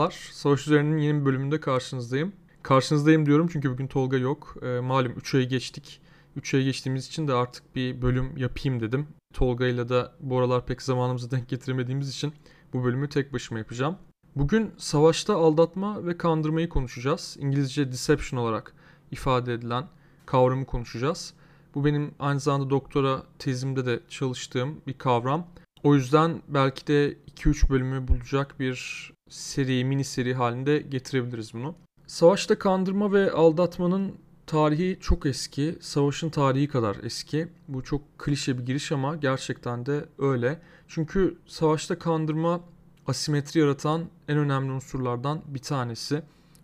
Merhabalar. Savaş Üzerine'nin yeni bir bölümünde karşınızdayım. Karşınızdayım diyorum çünkü bugün Tolga yok. E, malum 3 ayı geçtik. 3 ayı geçtiğimiz için de artık bir bölüm yapayım dedim. Tolga ile de bu aralar pek zamanımızı denk getiremediğimiz için bu bölümü tek başıma yapacağım. Bugün savaşta aldatma ve kandırmayı konuşacağız. İngilizce deception olarak ifade edilen kavramı konuşacağız. Bu benim aynı zamanda doktora tezimde de çalıştığım bir kavram. O yüzden belki de 2-3 bölümü bulacak bir seri, mini seri halinde getirebiliriz bunu. Savaşta kandırma ve aldatmanın tarihi çok eski. Savaşın tarihi kadar eski. Bu çok klişe bir giriş ama gerçekten de öyle. Çünkü savaşta kandırma asimetri yaratan en önemli unsurlardan bir tanesi.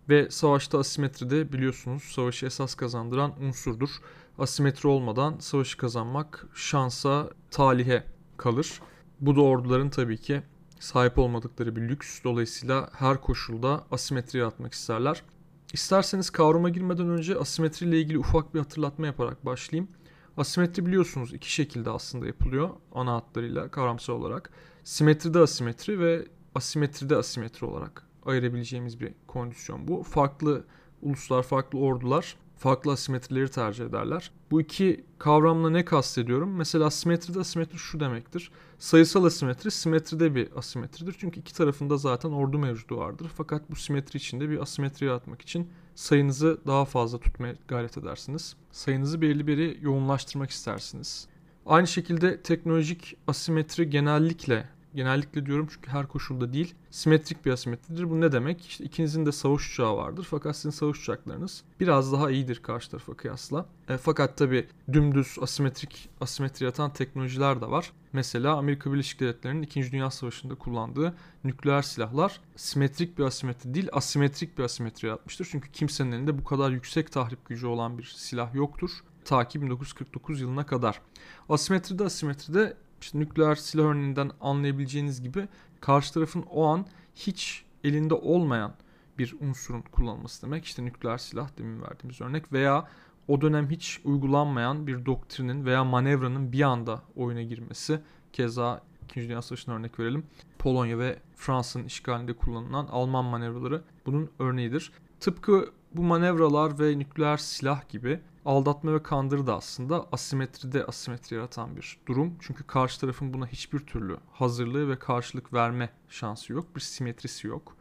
Ve savaşta asimetri de biliyorsunuz savaşı esas kazandıran unsurdur. Asimetri olmadan savaşı kazanmak şansa, talihe kalır. Bu da orduların tabii ki sahip olmadıkları bir lüks. Dolayısıyla her koşulda asimetri yaratmak isterler. İsterseniz kavrama girmeden önce asimetri ile ilgili ufak bir hatırlatma yaparak başlayayım. Asimetri biliyorsunuz iki şekilde aslında yapılıyor ana hatlarıyla kavramsal olarak. Simetride asimetri ve asimetride asimetri olarak ayırabileceğimiz bir kondisyon bu. Farklı uluslar, farklı ordular farklı asimetrileri tercih ederler. Bu iki kavramla ne kastediyorum? Mesela simetride asimetri şu demektir. Sayısal asimetri simetride bir asimetridir. Çünkü iki tarafında zaten ordu mevcudu vardır. Fakat bu simetri içinde bir asimetri yaratmak için sayınızı daha fazla tutmaya gayret edersiniz. Sayınızı belli bir yoğunlaştırmak istersiniz. Aynı şekilde teknolojik asimetri genellikle Genellikle diyorum çünkü her koşulda değil. Simetrik bir asimetridir. Bu ne demek? İşte ikinizin de savaş uçağı vardır. Fakat sizin savaş uçaklarınız biraz daha iyidir karşı tarafa kıyasla. E, fakat tabi dümdüz asimetrik asimetri yatan teknolojiler de var. Mesela Amerika Birleşik Devletleri'nin 2. Dünya Savaşı'nda kullandığı nükleer silahlar simetrik bir asimetri değil asimetrik bir asimetri yaratmıştır. Çünkü kimsenin elinde bu kadar yüksek tahrip gücü olan bir silah yoktur ta ki 1949 yılına kadar. Asimetride asimetride işte nükleer silah örneğinden anlayabileceğiniz gibi karşı tarafın o an hiç elinde olmayan bir unsurun kullanılması demek. İşte nükleer silah demin verdiğimiz örnek veya o dönem hiç uygulanmayan bir doktrinin veya manevranın bir anda oyuna girmesi. Keza 2. Dünya Savaşı'na örnek verelim. Polonya ve Fransa'nın işgalinde kullanılan Alman manevraları bunun örneğidir. Tıpkı bu manevralar ve nükleer silah gibi aldatma ve kandırı da aslında asimetride asimetri yaratan bir durum. Çünkü karşı tarafın buna hiçbir türlü hazırlığı ve karşılık verme şansı yok. Bir simetrisi yok.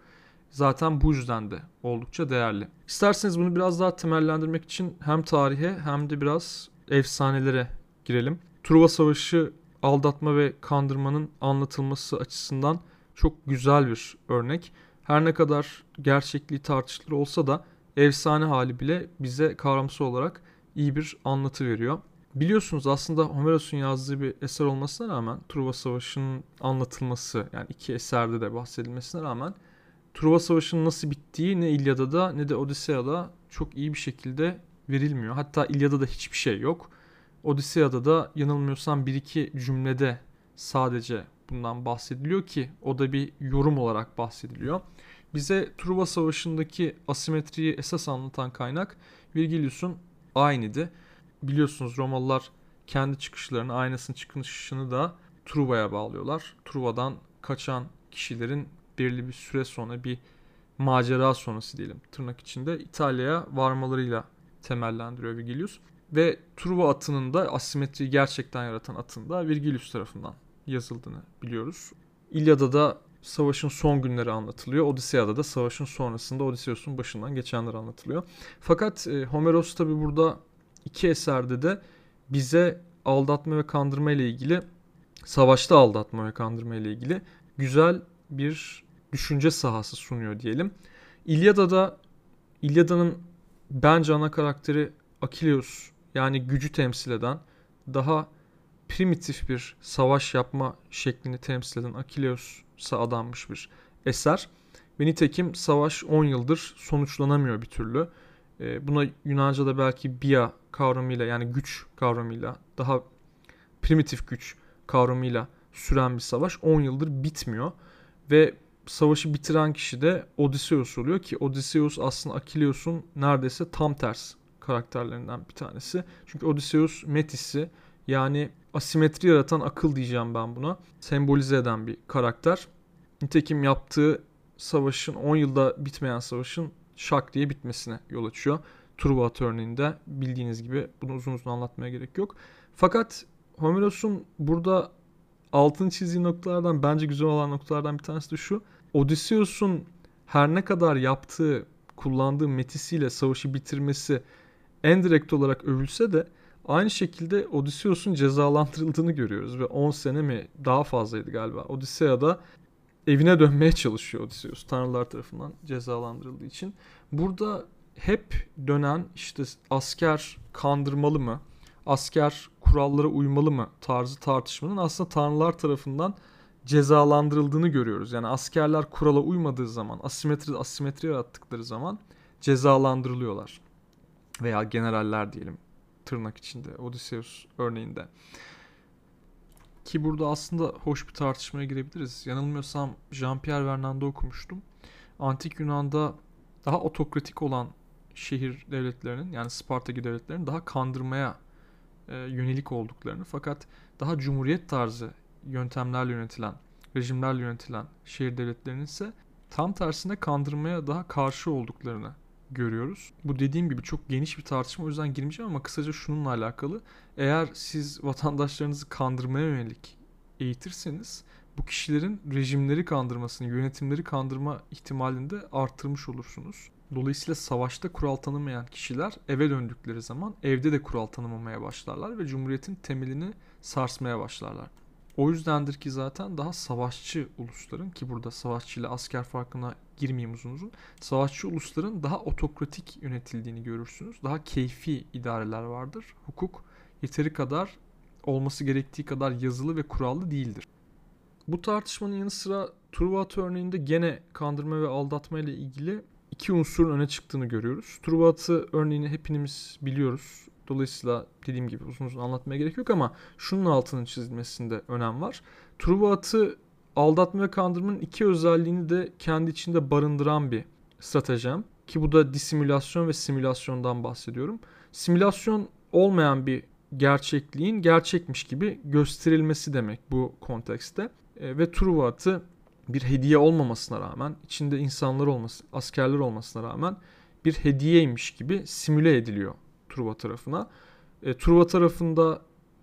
Zaten bu yüzden de oldukça değerli. İsterseniz bunu biraz daha temellendirmek için hem tarihe hem de biraz efsanelere girelim. Truva Savaşı aldatma ve kandırmanın anlatılması açısından çok güzel bir örnek. Her ne kadar gerçekliği tartışılır olsa da efsane hali bile bize kavramsal olarak iyi bir anlatı veriyor. Biliyorsunuz aslında Homeros'un yazdığı bir eser olmasına rağmen Truva Savaşı'nın anlatılması yani iki eserde de bahsedilmesine rağmen Truva Savaşı'nın nasıl bittiği ne İlyada'da ne de Odiseya'da çok iyi bir şekilde verilmiyor. Hatta İlyada'da hiçbir şey yok. Odiseya'da da yanılmıyorsam bir iki cümlede sadece bundan bahsediliyor ki o da bir yorum olarak bahsediliyor. Bize Truva Savaşı'ndaki asimetriyi esas anlatan kaynak Virgilius'un aynıydı. Biliyorsunuz Romalılar kendi çıkışlarını, aynasının çıkışını da Truva'ya bağlıyorlar. Truva'dan kaçan kişilerin belirli bir süre sonra bir macera sonrası diyelim tırnak içinde İtalya'ya varmalarıyla temellendiriyor Virgilius. Ve Truva atının da asimetriyi gerçekten yaratan atın da Virgilius tarafından yazıldığını biliyoruz. İlyada da savaşın son günleri anlatılıyor. Odiseya'da da savaşın sonrasında Odysseus'un başından geçenler anlatılıyor. Fakat e, Homeros tabi burada iki eserde de bize aldatma ve kandırma ile ilgili savaşta aldatma ve kandırma ile ilgili güzel bir düşünce sahası sunuyor diyelim. İlyada'da İlyada'nın bence ana karakteri Akileus yani gücü temsil eden daha primitif bir savaş yapma şeklini temsil eden Akileus'a adanmış bir eser. Ve nitekim savaş 10 yıldır sonuçlanamıyor bir türlü. E, buna Yunanca'da belki bia kavramıyla yani güç kavramıyla daha primitif güç kavramıyla süren bir savaş 10 yıldır bitmiyor. Ve savaşı bitiren kişi de Odysseus oluyor ki Odysseus aslında Akileus'un neredeyse tam ters karakterlerinden bir tanesi. Çünkü Odysseus Metis'i yani asimetri yaratan akıl diyeceğim ben buna. Sembolize eden bir karakter. Nitekim yaptığı savaşın 10 yılda bitmeyen savaşın şak diye bitmesine yol açıyor. Truva örneğinde bildiğiniz gibi bunu uzun uzun anlatmaya gerek yok. Fakat Homeros'un burada altın çizdiği noktalardan bence güzel olan noktalardan bir tanesi de şu. Odysseus'un her ne kadar yaptığı, kullandığı metisiyle savaşı bitirmesi en direkt olarak övülse de aynı şekilde Odysseus'un cezalandırıldığını görüyoruz ve 10 sene mi daha fazlaydı galiba. Odyssea'da evine dönmeye çalışıyor Odysseus tanrılar tarafından cezalandırıldığı için. Burada hep dönen işte asker kandırmalı mı? Asker kurallara uymalı mı tarzı tartışmanın aslında tanrılar tarafından cezalandırıldığını görüyoruz. Yani askerler kurala uymadığı zaman, asimetri asimetri yarattıkları zaman cezalandırılıyorlar. Veya generaller diyelim tırnak içinde Odysseus örneğinde. Ki burada aslında hoş bir tartışmaya girebiliriz. Yanılmıyorsam Jean-Pierre Vernand'da okumuştum. Antik Yunan'da daha otokratik olan şehir devletlerinin yani Sparta gibi devletlerin daha kandırmaya e, yönelik olduklarını fakat daha cumhuriyet tarzı yöntemlerle yönetilen, rejimlerle yönetilen şehir devletlerinin ise tam tersine kandırmaya daha karşı olduklarını görüyoruz. Bu dediğim gibi çok geniş bir tartışma o yüzden girmeyeceğim ama kısaca şununla alakalı. Eğer siz vatandaşlarınızı kandırmaya yönelik eğitirseniz bu kişilerin rejimleri kandırmasını, yönetimleri kandırma ihtimalini de arttırmış olursunuz. Dolayısıyla savaşta kural tanımayan kişiler eve döndükleri zaman evde de kural tanımamaya başlarlar ve cumhuriyetin temelini sarsmaya başlarlar. O yüzdendir ki zaten daha savaşçı ulusların ki burada savaşçı ile asker farkına girmeyeyim uzun uzun. Savaşçı ulusların daha otokratik yönetildiğini görürsünüz. Daha keyfi idareler vardır. Hukuk yeteri kadar olması gerektiği kadar yazılı ve kurallı değildir. Bu tartışmanın yanı sıra Truvat örneğinde gene kandırma ve aldatma ile ilgili iki unsurun öne çıktığını görüyoruz. Truvat'ı örneğini hepimiz biliyoruz. Dolayısıyla dediğim gibi uzun uzun anlatmaya gerek yok ama şunun altının çizilmesinde önem var. Truvat'ı aldatma ve kandırmanın iki özelliğini de kendi içinde barındıran bir stratejim. Ki bu da disimülasyon ve simülasyondan bahsediyorum. Simülasyon olmayan bir gerçekliğin gerçekmiş gibi gösterilmesi demek bu kontekste. E, ve Truvat'ı bir hediye olmamasına rağmen, içinde insanlar olması, askerler olmasına rağmen bir hediyeymiş gibi simüle ediliyor Truva tarafına. E, Truva tarafında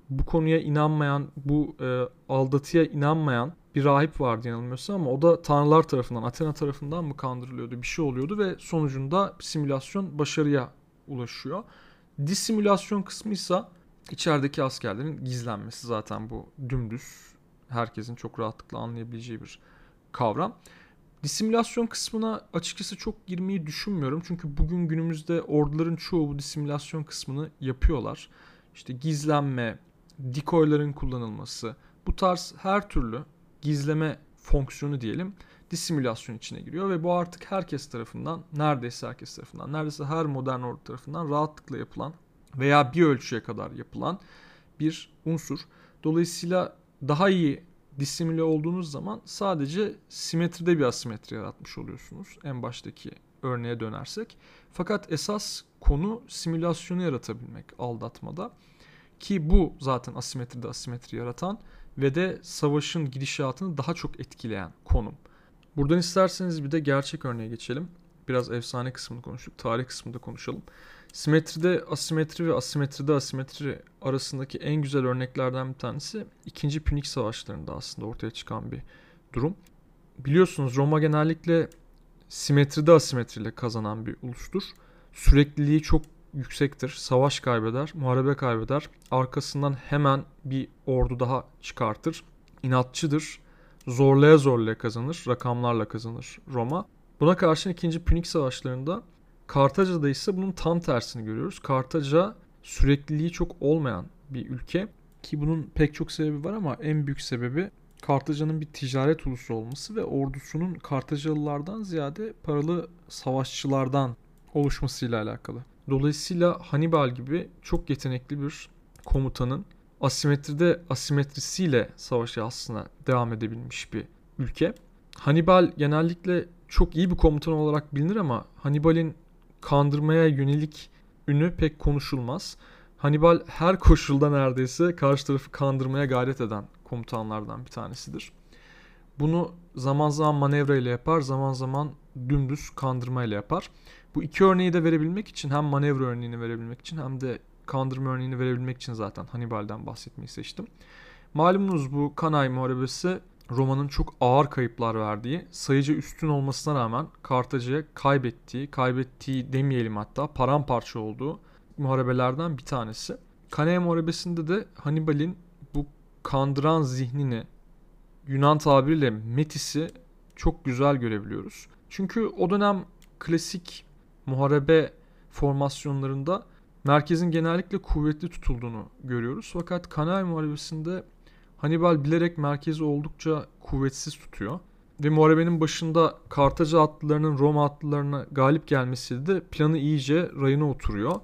bu konuya inanmayan, bu e, aldatıya inanmayan bir rahip vardı yanılmıyorsam ama o da tanrılar tarafından, Athena tarafından mı kandırılıyordu bir şey oluyordu ve sonucunda simülasyon başarıya ulaşıyor. Disimülasyon kısmı ise içerideki askerlerin gizlenmesi zaten bu dümdüz herkesin çok rahatlıkla anlayabileceği bir kavram. Disimülasyon kısmına açıkçası çok girmeyi düşünmüyorum. Çünkü bugün günümüzde orduların çoğu bu disimülasyon kısmını yapıyorlar. İşte gizlenme, decoyların kullanılması, bu tarz her türlü gizleme fonksiyonu diyelim disimülasyon içine giriyor ve bu artık herkes tarafından, neredeyse herkes tarafından, neredeyse her modern ordu tarafından rahatlıkla yapılan veya bir ölçüye kadar yapılan bir unsur. Dolayısıyla daha iyi disimüle olduğunuz zaman sadece simetride bir asimetri yaratmış oluyorsunuz. En baştaki örneğe dönersek. Fakat esas konu simülasyonu yaratabilmek aldatmada. Ki bu zaten asimetride asimetri yaratan ve de savaşın gidişatını daha çok etkileyen konum. Buradan isterseniz bir de gerçek örneğe geçelim. Biraz efsane kısmını konuştuk, tarih kısmında konuşalım. Simetride asimetri ve asimetride asimetri arasındaki en güzel örneklerden bir tanesi 2. Pünik Savaşları'nda aslında ortaya çıkan bir durum. Biliyorsunuz Roma genellikle simetride asimetriyle kazanan bir ulustur. Sürekliliği çok yüksektir. Savaş kaybeder, muharebe kaybeder. Arkasından hemen bir ordu daha çıkartır. İnatçıdır. Zorlaya zorlaya kazanır. Rakamlarla kazanır Roma. Buna karşın 2. Pünik Savaşları'nda Kartaca'da ise bunun tam tersini görüyoruz. Kartaca sürekliliği çok olmayan bir ülke ki bunun pek çok sebebi var ama en büyük sebebi Kartaca'nın bir ticaret ulusu olması ve ordusunun Kartacalılardan ziyade paralı savaşçılardan oluşmasıyla alakalı. Dolayısıyla Hannibal gibi çok yetenekli bir komutanın asimetride asimetrisiyle savaşı aslında devam edebilmiş bir ülke. Hannibal genellikle çok iyi bir komutan olarak bilinir ama Hannibal'in kandırmaya yönelik ünü pek konuşulmaz. Hannibal her koşulda neredeyse karşı tarafı kandırmaya gayret eden komutanlardan bir tanesidir. Bunu zaman zaman manevra ile yapar, zaman zaman dümdüz kandırma ile yapar. Bu iki örneği de verebilmek için hem manevra örneğini verebilmek için hem de kandırma örneğini verebilmek için zaten Hannibal'den bahsetmeyi seçtim. Malumunuz bu Kanay Muharebesi Roma'nın çok ağır kayıplar verdiği, sayıca üstün olmasına rağmen Kartaca'ya kaybettiği, kaybettiği demeyelim hatta paramparça olduğu muharebelerden bir tanesi. Cannae Muharebesi'nde de Hannibal'in bu kandıran zihnini Yunan tabiriyle Metis'i çok güzel görebiliyoruz. Çünkü o dönem klasik muharebe formasyonlarında merkezin genellikle kuvvetli tutulduğunu görüyoruz. Fakat Cannae Muharebesi'nde Hannibal bilerek merkezi oldukça kuvvetsiz tutuyor. Ve muharebenin başında Kartaca atlılarının Roma atlılarına galip gelmesi de planı iyice rayına oturuyor.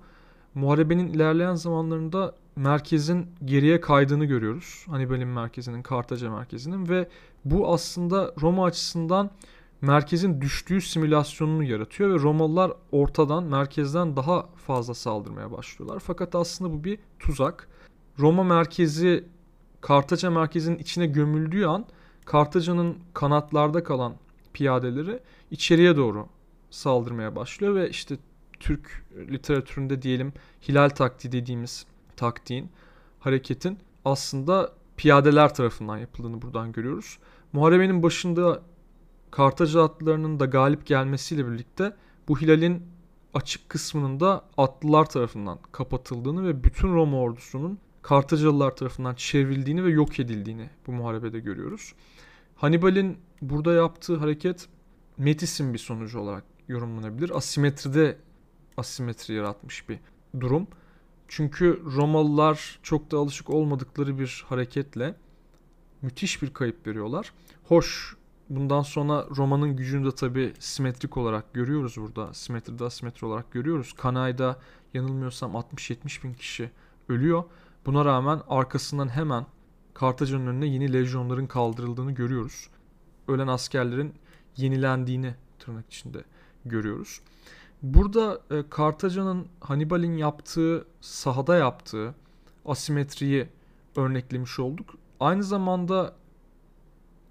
Muharebenin ilerleyen zamanlarında merkezin geriye kaydığını görüyoruz. Hannibal'in merkezinin, Kartaca merkezinin ve bu aslında Roma açısından merkezin düştüğü simülasyonunu yaratıyor ve Romalılar ortadan, merkezden daha fazla saldırmaya başlıyorlar. Fakat aslında bu bir tuzak. Roma merkezi Kartaca merkezinin içine gömüldüğü an Kartaca'nın kanatlarda kalan piyadeleri içeriye doğru saldırmaya başlıyor ve işte Türk literatüründe diyelim hilal taktiği dediğimiz taktiğin, hareketin aslında piyadeler tarafından yapıldığını buradan görüyoruz. Muharebenin başında Kartaca atlılarının da galip gelmesiyle birlikte bu hilalin açık kısmının da atlılar tarafından kapatıldığını ve bütün Roma ordusunun Kartacalılar tarafından çevrildiğini ve yok edildiğini bu muharebede görüyoruz. Hannibal'in burada yaptığı hareket Metis'in bir sonucu olarak yorumlanabilir. Asimetride asimetri yaratmış bir durum. Çünkü Romalılar çok da alışık olmadıkları bir hareketle müthiş bir kayıp veriyorlar. Hoş bundan sonra Roma'nın gücünü de tabi simetrik olarak görüyoruz burada. Simetride asimetri olarak görüyoruz. Kanay'da yanılmıyorsam 60-70 bin kişi ölüyor. Buna rağmen arkasından hemen Kartaca'nın önüne yeni lejyonların kaldırıldığını görüyoruz. Ölen askerlerin yenilendiğini tırnak içinde görüyoruz. Burada e, Kartaca'nın Hannibal'in yaptığı, sahada yaptığı asimetriyi örneklemiş olduk. Aynı zamanda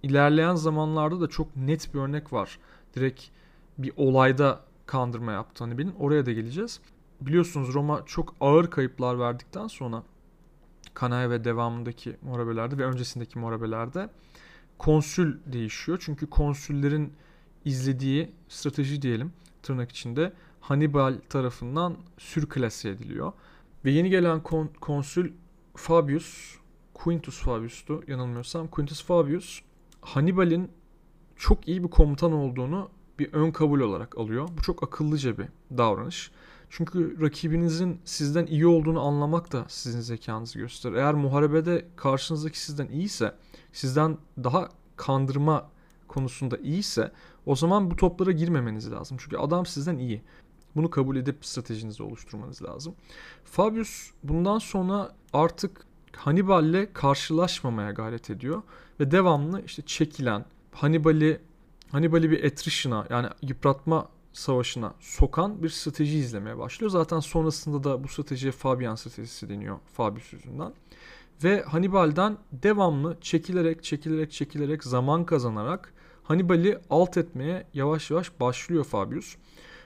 ilerleyen zamanlarda da çok net bir örnek var. Direkt bir olayda kandırma yaptı Hannibal'in. Oraya da geleceğiz. Biliyorsunuz Roma çok ağır kayıplar verdikten sonra Kanaya ve devamındaki muharebelerde ve öncesindeki muharebelerde konsül değişiyor. Çünkü konsüllerin izlediği strateji diyelim tırnak içinde Hannibal tarafından sürklase ediliyor. Ve yeni gelen kon- konsül Fabius, Quintus Fabius'tu yanılmıyorsam. Quintus Fabius Hannibal'in çok iyi bir komutan olduğunu bir ön kabul olarak alıyor. Bu çok akıllıca bir davranış. Çünkü rakibinizin sizden iyi olduğunu anlamak da sizin zekanızı gösterir. Eğer muharebede karşınızdaki sizden iyiyse, sizden daha kandırma konusunda iyiyse o zaman bu toplara girmemeniz lazım. Çünkü adam sizden iyi. Bunu kabul edip stratejinizi oluşturmanız lazım. Fabius bundan sonra artık Hannibal'le karşılaşmamaya gayret ediyor ve devamlı işte çekilen Hannibal'i Hannibal'i bir attrition'a yani yıpratma savaşına sokan bir strateji izlemeye başlıyor. Zaten sonrasında da bu stratejiye Fabian stratejisi deniyor Fabius yüzünden. Ve Hannibal'den devamlı çekilerek çekilerek çekilerek zaman kazanarak Hannibal'i alt etmeye yavaş yavaş başlıyor Fabius.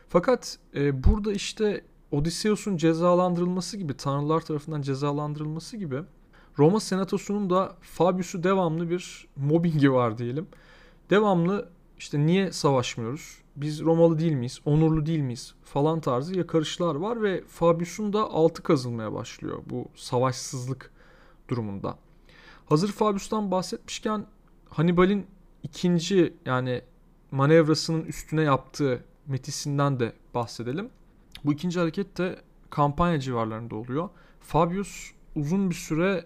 Fakat e, burada işte Odysseus'un cezalandırılması gibi, tanrılar tarafından cezalandırılması gibi Roma Senatosu'nun da Fabius'u devamlı bir mobbingi var diyelim. Devamlı işte niye savaşmıyoruz? Biz Romalı değil miyiz? Onurlu değil miyiz? Falan tarzı yakarışlar var ve Fabius'un da altı kazılmaya başlıyor bu savaşsızlık durumunda. Hazır Fabius'tan bahsetmişken Hannibal'in ikinci yani manevrasının üstüne yaptığı metisinden de bahsedelim. Bu ikinci hareket de kampanya civarlarında oluyor. Fabius uzun bir süre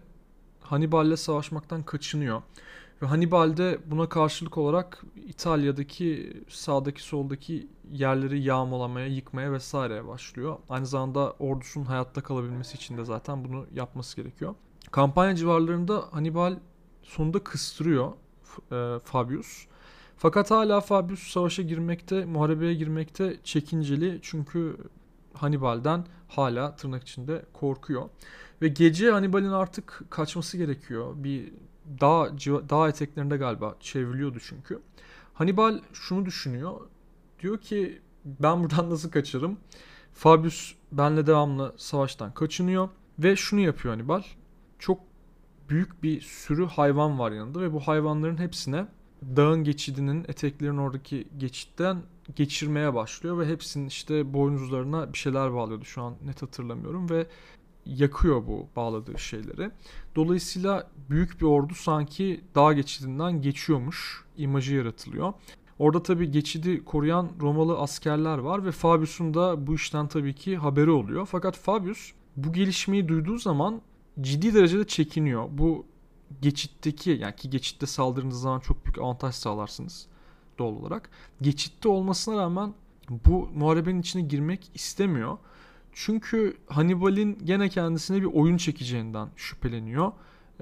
Hannibal'le savaşmaktan kaçınıyor. Ve Hannibal de buna karşılık olarak İtalya'daki sağdaki soldaki yerleri yağmalamaya, yıkmaya vesaireye başlıyor. Aynı zamanda ordusunun hayatta kalabilmesi için de zaten bunu yapması gerekiyor. Kampanya civarlarında Hannibal sonunda kıstırıyor e, Fabius. Fakat hala Fabius savaşa girmekte, muharebeye girmekte çekinceli. Çünkü Hannibal'den hala tırnak içinde korkuyor. Ve gece Hannibal'in artık kaçması gerekiyor. Bir dağ, dağ eteklerinde galiba çevriliyordu çünkü. Hannibal şunu düşünüyor. Diyor ki ben buradan nasıl kaçarım? Fabius benle devamlı savaştan kaçınıyor. Ve şunu yapıyor Hannibal. Çok büyük bir sürü hayvan var yanında ve bu hayvanların hepsine dağın geçidinin eteklerin oradaki geçitten geçirmeye başlıyor ve hepsinin işte boynuzlarına bir şeyler bağlıyordu şu an net hatırlamıyorum ve yakıyor bu bağladığı şeyleri. Dolayısıyla büyük bir ordu sanki dağ geçidinden geçiyormuş imajı yaratılıyor. Orada tabii geçidi koruyan Romalı askerler var ve Fabius'un da bu işten tabii ki haberi oluyor. Fakat Fabius bu gelişmeyi duyduğu zaman ciddi derecede çekiniyor. Bu geçitteki yani ki geçitte saldırdığınız zaman çok büyük avantaj sağlarsınız doğal olarak. Geçitte olmasına rağmen bu muharebenin içine girmek istemiyor. Çünkü Hannibal'in gene kendisine bir oyun çekeceğinden şüpheleniyor.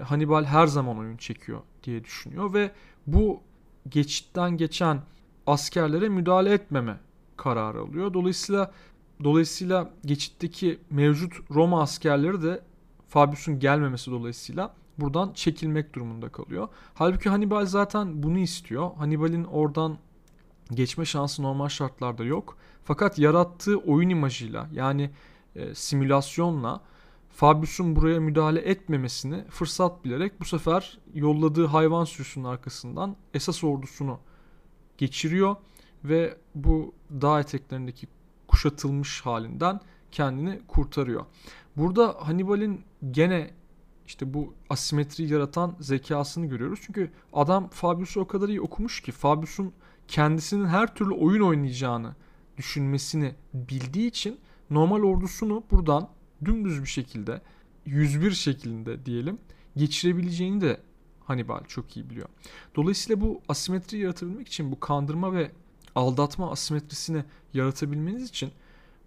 Hannibal her zaman oyun çekiyor diye düşünüyor ve bu geçitten geçen askerlere müdahale etmeme kararı alıyor. Dolayısıyla dolayısıyla geçitteki mevcut Roma askerleri de Fabius'un gelmemesi dolayısıyla buradan çekilmek durumunda kalıyor. Halbuki Hannibal zaten bunu istiyor. Hannibal'in oradan geçme şansı normal şartlarda yok. Fakat yarattığı oyun imajıyla yani e, simülasyonla Fabius'un buraya müdahale etmemesini fırsat bilerek bu sefer yolladığı hayvan sürüsünün arkasından esas ordusunu geçiriyor ve bu dağ eteklerindeki kuşatılmış halinden kendini kurtarıyor. Burada Hannibal'in gene işte bu asimetri yaratan zekasını görüyoruz. Çünkü adam Fabius'u o kadar iyi okumuş ki Fabius'un kendisinin her türlü oyun oynayacağını düşünmesini bildiği için normal ordusunu buradan dümdüz bir şekilde 101 şeklinde diyelim geçirebileceğini de Hannibal çok iyi biliyor. Dolayısıyla bu asimetri yaratabilmek için bu kandırma ve aldatma asimetrisini yaratabilmeniz için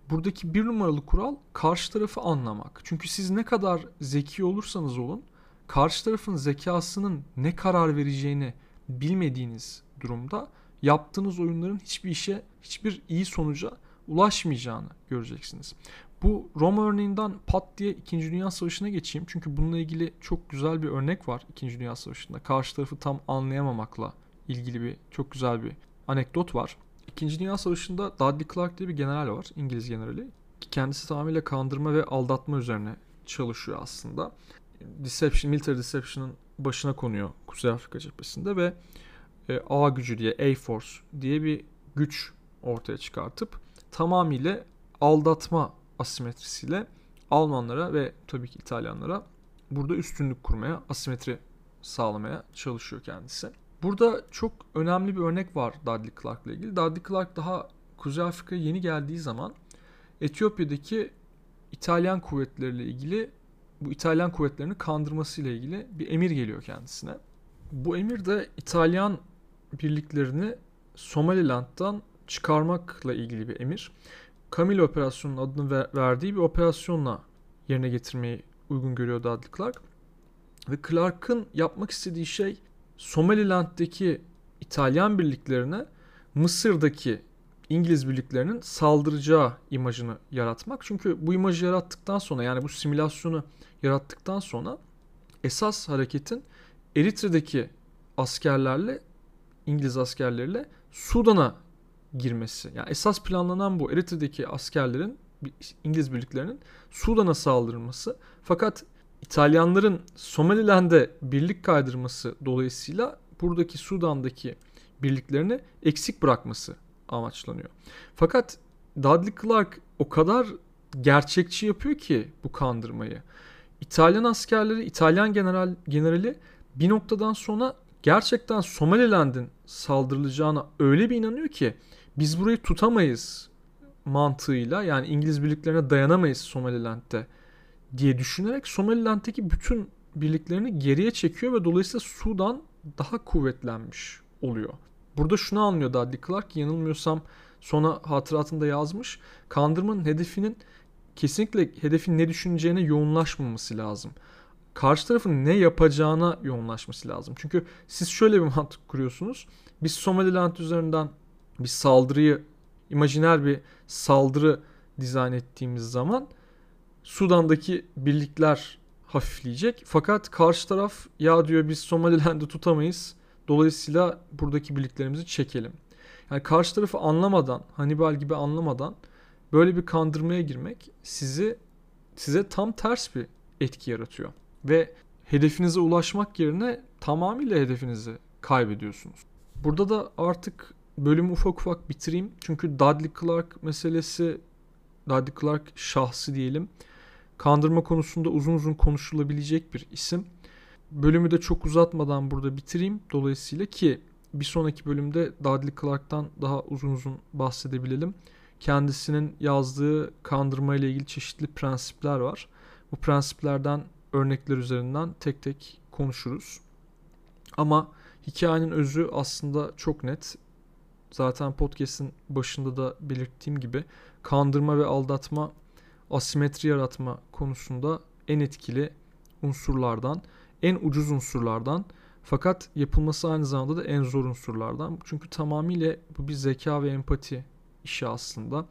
buradaki bir numaralı kural karşı tarafı anlamak. Çünkü siz ne kadar zeki olursanız olun karşı tarafın zekasının ne karar vereceğini bilmediğiniz durumda yaptığınız oyunların hiçbir işe, hiçbir iyi sonuca ulaşmayacağını göreceksiniz. Bu Roma örneğinden pat diye 2. Dünya Savaşı'na geçeyim. Çünkü bununla ilgili çok güzel bir örnek var 2. Dünya Savaşı'nda. Karşı tarafı tam anlayamamakla ilgili bir çok güzel bir anekdot var. İkinci Dünya Savaşı'nda Dudley Clark diye bir general var. İngiliz generali. Kendisi tamamıyla kandırma ve aldatma üzerine çalışıyor aslında. Deception, Military Deception'ın başına konuyor Kuzey Afrika cephesinde ve e, A gücü diye, A Force diye bir güç ortaya çıkartıp tamamıyla aldatma asimetrisiyle Almanlara ve tabii ki İtalyanlara burada üstünlük kurmaya, asimetri sağlamaya çalışıyor kendisi. Burada çok önemli bir örnek var Dudley Clark ile ilgili. Dudley Clark daha Kuzey Afrika'ya yeni geldiği zaman Etiyopya'daki İtalyan kuvvetleriyle ilgili bu İtalyan kuvvetlerini kandırması ile ilgili bir emir geliyor kendisine. Bu emir de İtalyan birliklerini Somaliland'dan çıkarmakla ilgili bir emir. Camille operasyonunun adını ver, verdiği bir operasyonla yerine getirmeyi uygun görüyor Dudley Clark. Ve Clark'ın yapmak istediği şey Somaliland'daki İtalyan birliklerine Mısır'daki İngiliz birliklerinin saldıracağı imajını yaratmak. Çünkü bu imajı yarattıktan sonra yani bu simülasyonu yarattıktan sonra esas hareketin Eritre'deki askerlerle İngiliz askerleriyle Sudan'a girmesi. Yani esas planlanan bu Eritre'deki askerlerin İngiliz birliklerinin Sudan'a saldırması. Fakat İtalyanların Somaliland'e birlik kaydırması dolayısıyla buradaki Sudan'daki birliklerini eksik bırakması amaçlanıyor. Fakat Dudley Clark o kadar gerçekçi yapıyor ki bu kandırmayı. İtalyan askerleri, İtalyan general generali bir noktadan sonra gerçekten Somaliland'in saldırılacağına öyle bir inanıyor ki biz burayı tutamayız mantığıyla yani İngiliz birliklerine dayanamayız Somaliland'de diye düşünerek Somaliland'deki bütün birliklerini geriye çekiyor ve dolayısıyla Sudan daha kuvvetlenmiş oluyor. Burada şunu anlıyor Dudley Clark yanılmıyorsam sonra hatıratında yazmış. Kandırmanın hedefinin kesinlikle hedefin ne düşüneceğine yoğunlaşmaması lazım. Karşı tarafın ne yapacağına yoğunlaşması lazım. Çünkü siz şöyle bir mantık kuruyorsunuz. Biz Somaliland üzerinden bir saldırıyı, imajiner bir saldırı dizayn ettiğimiz zaman Sudan'daki birlikler hafifleyecek. Fakat karşı taraf ya diyor biz Somaliland'ı tutamayız. Dolayısıyla buradaki birliklerimizi çekelim. Yani karşı tarafı anlamadan, Hannibal gibi anlamadan böyle bir kandırmaya girmek sizi size tam ters bir etki yaratıyor. Ve hedefinize ulaşmak yerine tamamıyla hedefinizi kaybediyorsunuz. Burada da artık bölümü ufak ufak bitireyim. Çünkü Dudley Clark meselesi, Dudley Clark şahsı diyelim. Kandırma konusunda uzun uzun konuşulabilecek bir isim. Bölümü de çok uzatmadan burada bitireyim. Dolayısıyla ki bir sonraki bölümde Dudley Clark'tan daha uzun uzun bahsedebilelim. Kendisinin yazdığı kandırma ile ilgili çeşitli prensipler var. Bu prensiplerden örnekler üzerinden tek tek konuşuruz. Ama hikayenin özü aslında çok net. Zaten podcast'in başında da belirttiğim gibi kandırma ve aldatma asimetri yaratma konusunda en etkili unsurlardan, en ucuz unsurlardan fakat yapılması aynı zamanda da en zor unsurlardan. Çünkü tamamıyla bu bir zeka ve empati işi aslında.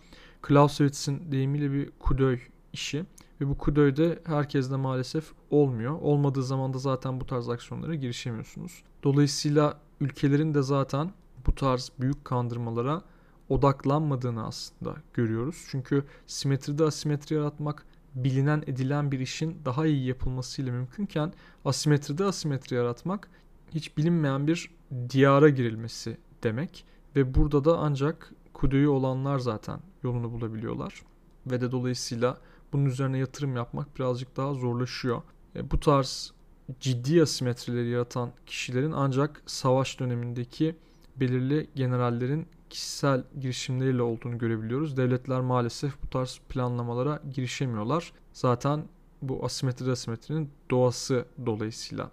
Clausewitz'in deyimiyle bir kudöy işi. Ve bu kudöyde herkeste maalesef olmuyor. Olmadığı zaman da zaten bu tarz aksiyonlara girişemiyorsunuz. Dolayısıyla ülkelerin de zaten bu tarz büyük kandırmalara odaklanmadığını aslında görüyoruz. Çünkü simetride asimetri yaratmak bilinen edilen bir işin daha iyi yapılmasıyla mümkünken asimetride asimetri yaratmak hiç bilinmeyen bir diyara girilmesi demek ve burada da ancak kuduyu olanlar zaten yolunu bulabiliyorlar ve de dolayısıyla bunun üzerine yatırım yapmak birazcık daha zorlaşıyor. E, bu tarz ciddi asimetrileri yaratan kişilerin ancak savaş dönemindeki belirli generallerin kişisel girişimleriyle olduğunu görebiliyoruz. Devletler maalesef bu tarz planlamalara girişemiyorlar. Zaten bu asimetri asimetrinin doğası dolayısıyla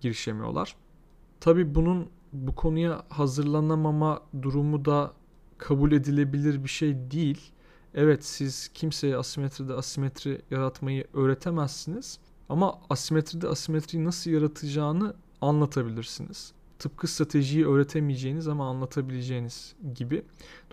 girişemiyorlar. Tabi bunun bu konuya hazırlanamama durumu da kabul edilebilir bir şey değil. Evet siz kimseye asimetride asimetri yaratmayı öğretemezsiniz ama asimetride asimetriyi nasıl yaratacağını anlatabilirsiniz. Tıpkı stratejiyi öğretemeyeceğiniz ama anlatabileceğiniz gibi.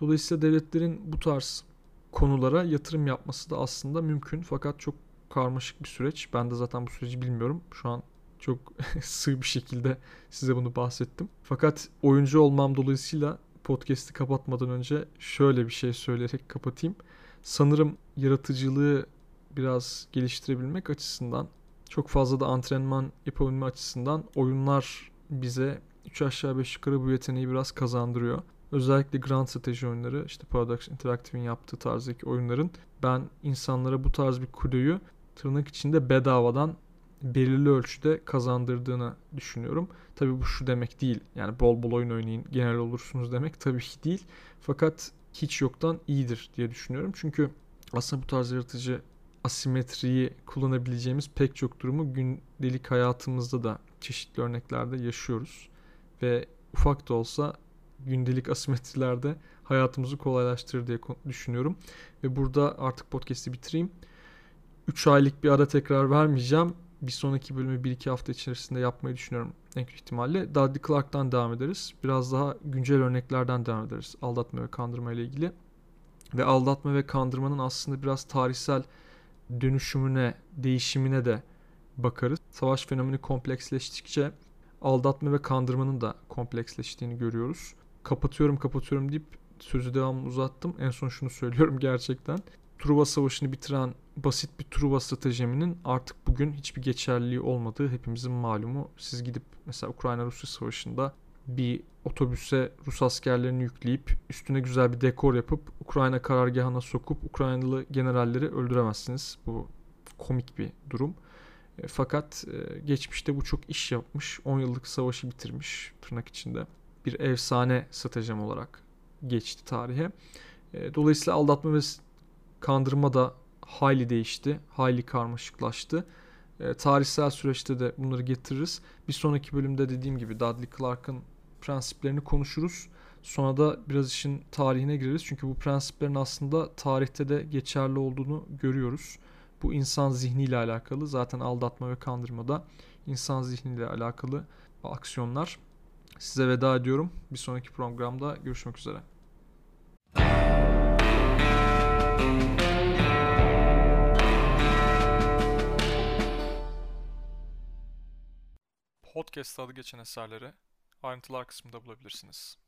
Dolayısıyla devletlerin bu tarz konulara yatırım yapması da aslında mümkün fakat çok karmaşık bir süreç. Ben de zaten bu süreci bilmiyorum. Şu an çok sığ bir şekilde size bunu bahsettim. Fakat oyuncu olmam dolayısıyla podcast'i kapatmadan önce şöyle bir şey söyleyerek kapatayım. Sanırım yaratıcılığı biraz geliştirebilmek açısından çok fazla da antrenman yapabilme açısından oyunlar bize 3 aşağı 5 yukarı bu yeteneği biraz kazandırıyor. Özellikle Grand Strateji oyunları işte Paradox Interactive'in yaptığı tarzdaki oyunların ben insanlara bu tarz bir kuleyi tırnak içinde bedavadan belirli ölçüde kazandırdığını düşünüyorum. Tabii bu şu demek değil. Yani bol bol oyun oynayın genel olursunuz demek tabii ki değil. Fakat hiç yoktan iyidir diye düşünüyorum. Çünkü aslında bu tarz yaratıcı asimetriyi kullanabileceğimiz pek çok durumu gündelik hayatımızda da çeşitli örneklerde yaşıyoruz. Ve ufak da olsa gündelik asimetrilerde hayatımızı kolaylaştırır diye düşünüyorum. Ve burada artık podcast'i bitireyim. 3 aylık bir ara tekrar vermeyeceğim. Bir sonraki bölümü 1-2 hafta içerisinde yapmayı düşünüyorum en kötü ihtimalle. Dudley Clark'tan devam ederiz. Biraz daha güncel örneklerden devam ederiz aldatma ve kandırma ile ilgili. Ve aldatma ve kandırmanın aslında biraz tarihsel dönüşümüne, değişimine de bakarız. Savaş fenomeni kompleksleştikçe aldatma ve kandırmanın da kompleksleştiğini görüyoruz. Kapatıyorum kapatıyorum deyip sözü devam uzattım. En son şunu söylüyorum gerçekten. Truva Savaşı'nı bitiren basit bir Truva stratejiminin artık bugün hiçbir geçerliliği olmadığı hepimizin malumu. Siz gidip mesela Ukrayna-Rusya Savaşı'nda bir otobüse Rus askerlerini yükleyip üstüne güzel bir dekor yapıp Ukrayna karargahına sokup Ukraynalı generalleri öldüremezsiniz. Bu komik bir durum. E, fakat e, geçmişte bu çok iş yapmış. 10 yıllık savaşı bitirmiş tırnak içinde. Bir efsane stratejim olarak geçti tarihe. E, dolayısıyla aldatma ve kandırma da hayli değişti. Hayli karmaşıklaştı. tarihsel süreçte de bunları getiririz. Bir sonraki bölümde dediğim gibi Dudley Clark'ın prensiplerini konuşuruz. Sonra da biraz işin tarihine gireriz. Çünkü bu prensiplerin aslında tarihte de geçerli olduğunu görüyoruz. Bu insan zihniyle alakalı. Zaten aldatma ve kandırma da insan zihniyle alakalı aksiyonlar. Size veda ediyorum. Bir sonraki programda görüşmek üzere. Hotcast adı geçen eserleri ayrıntılar kısmında bulabilirsiniz.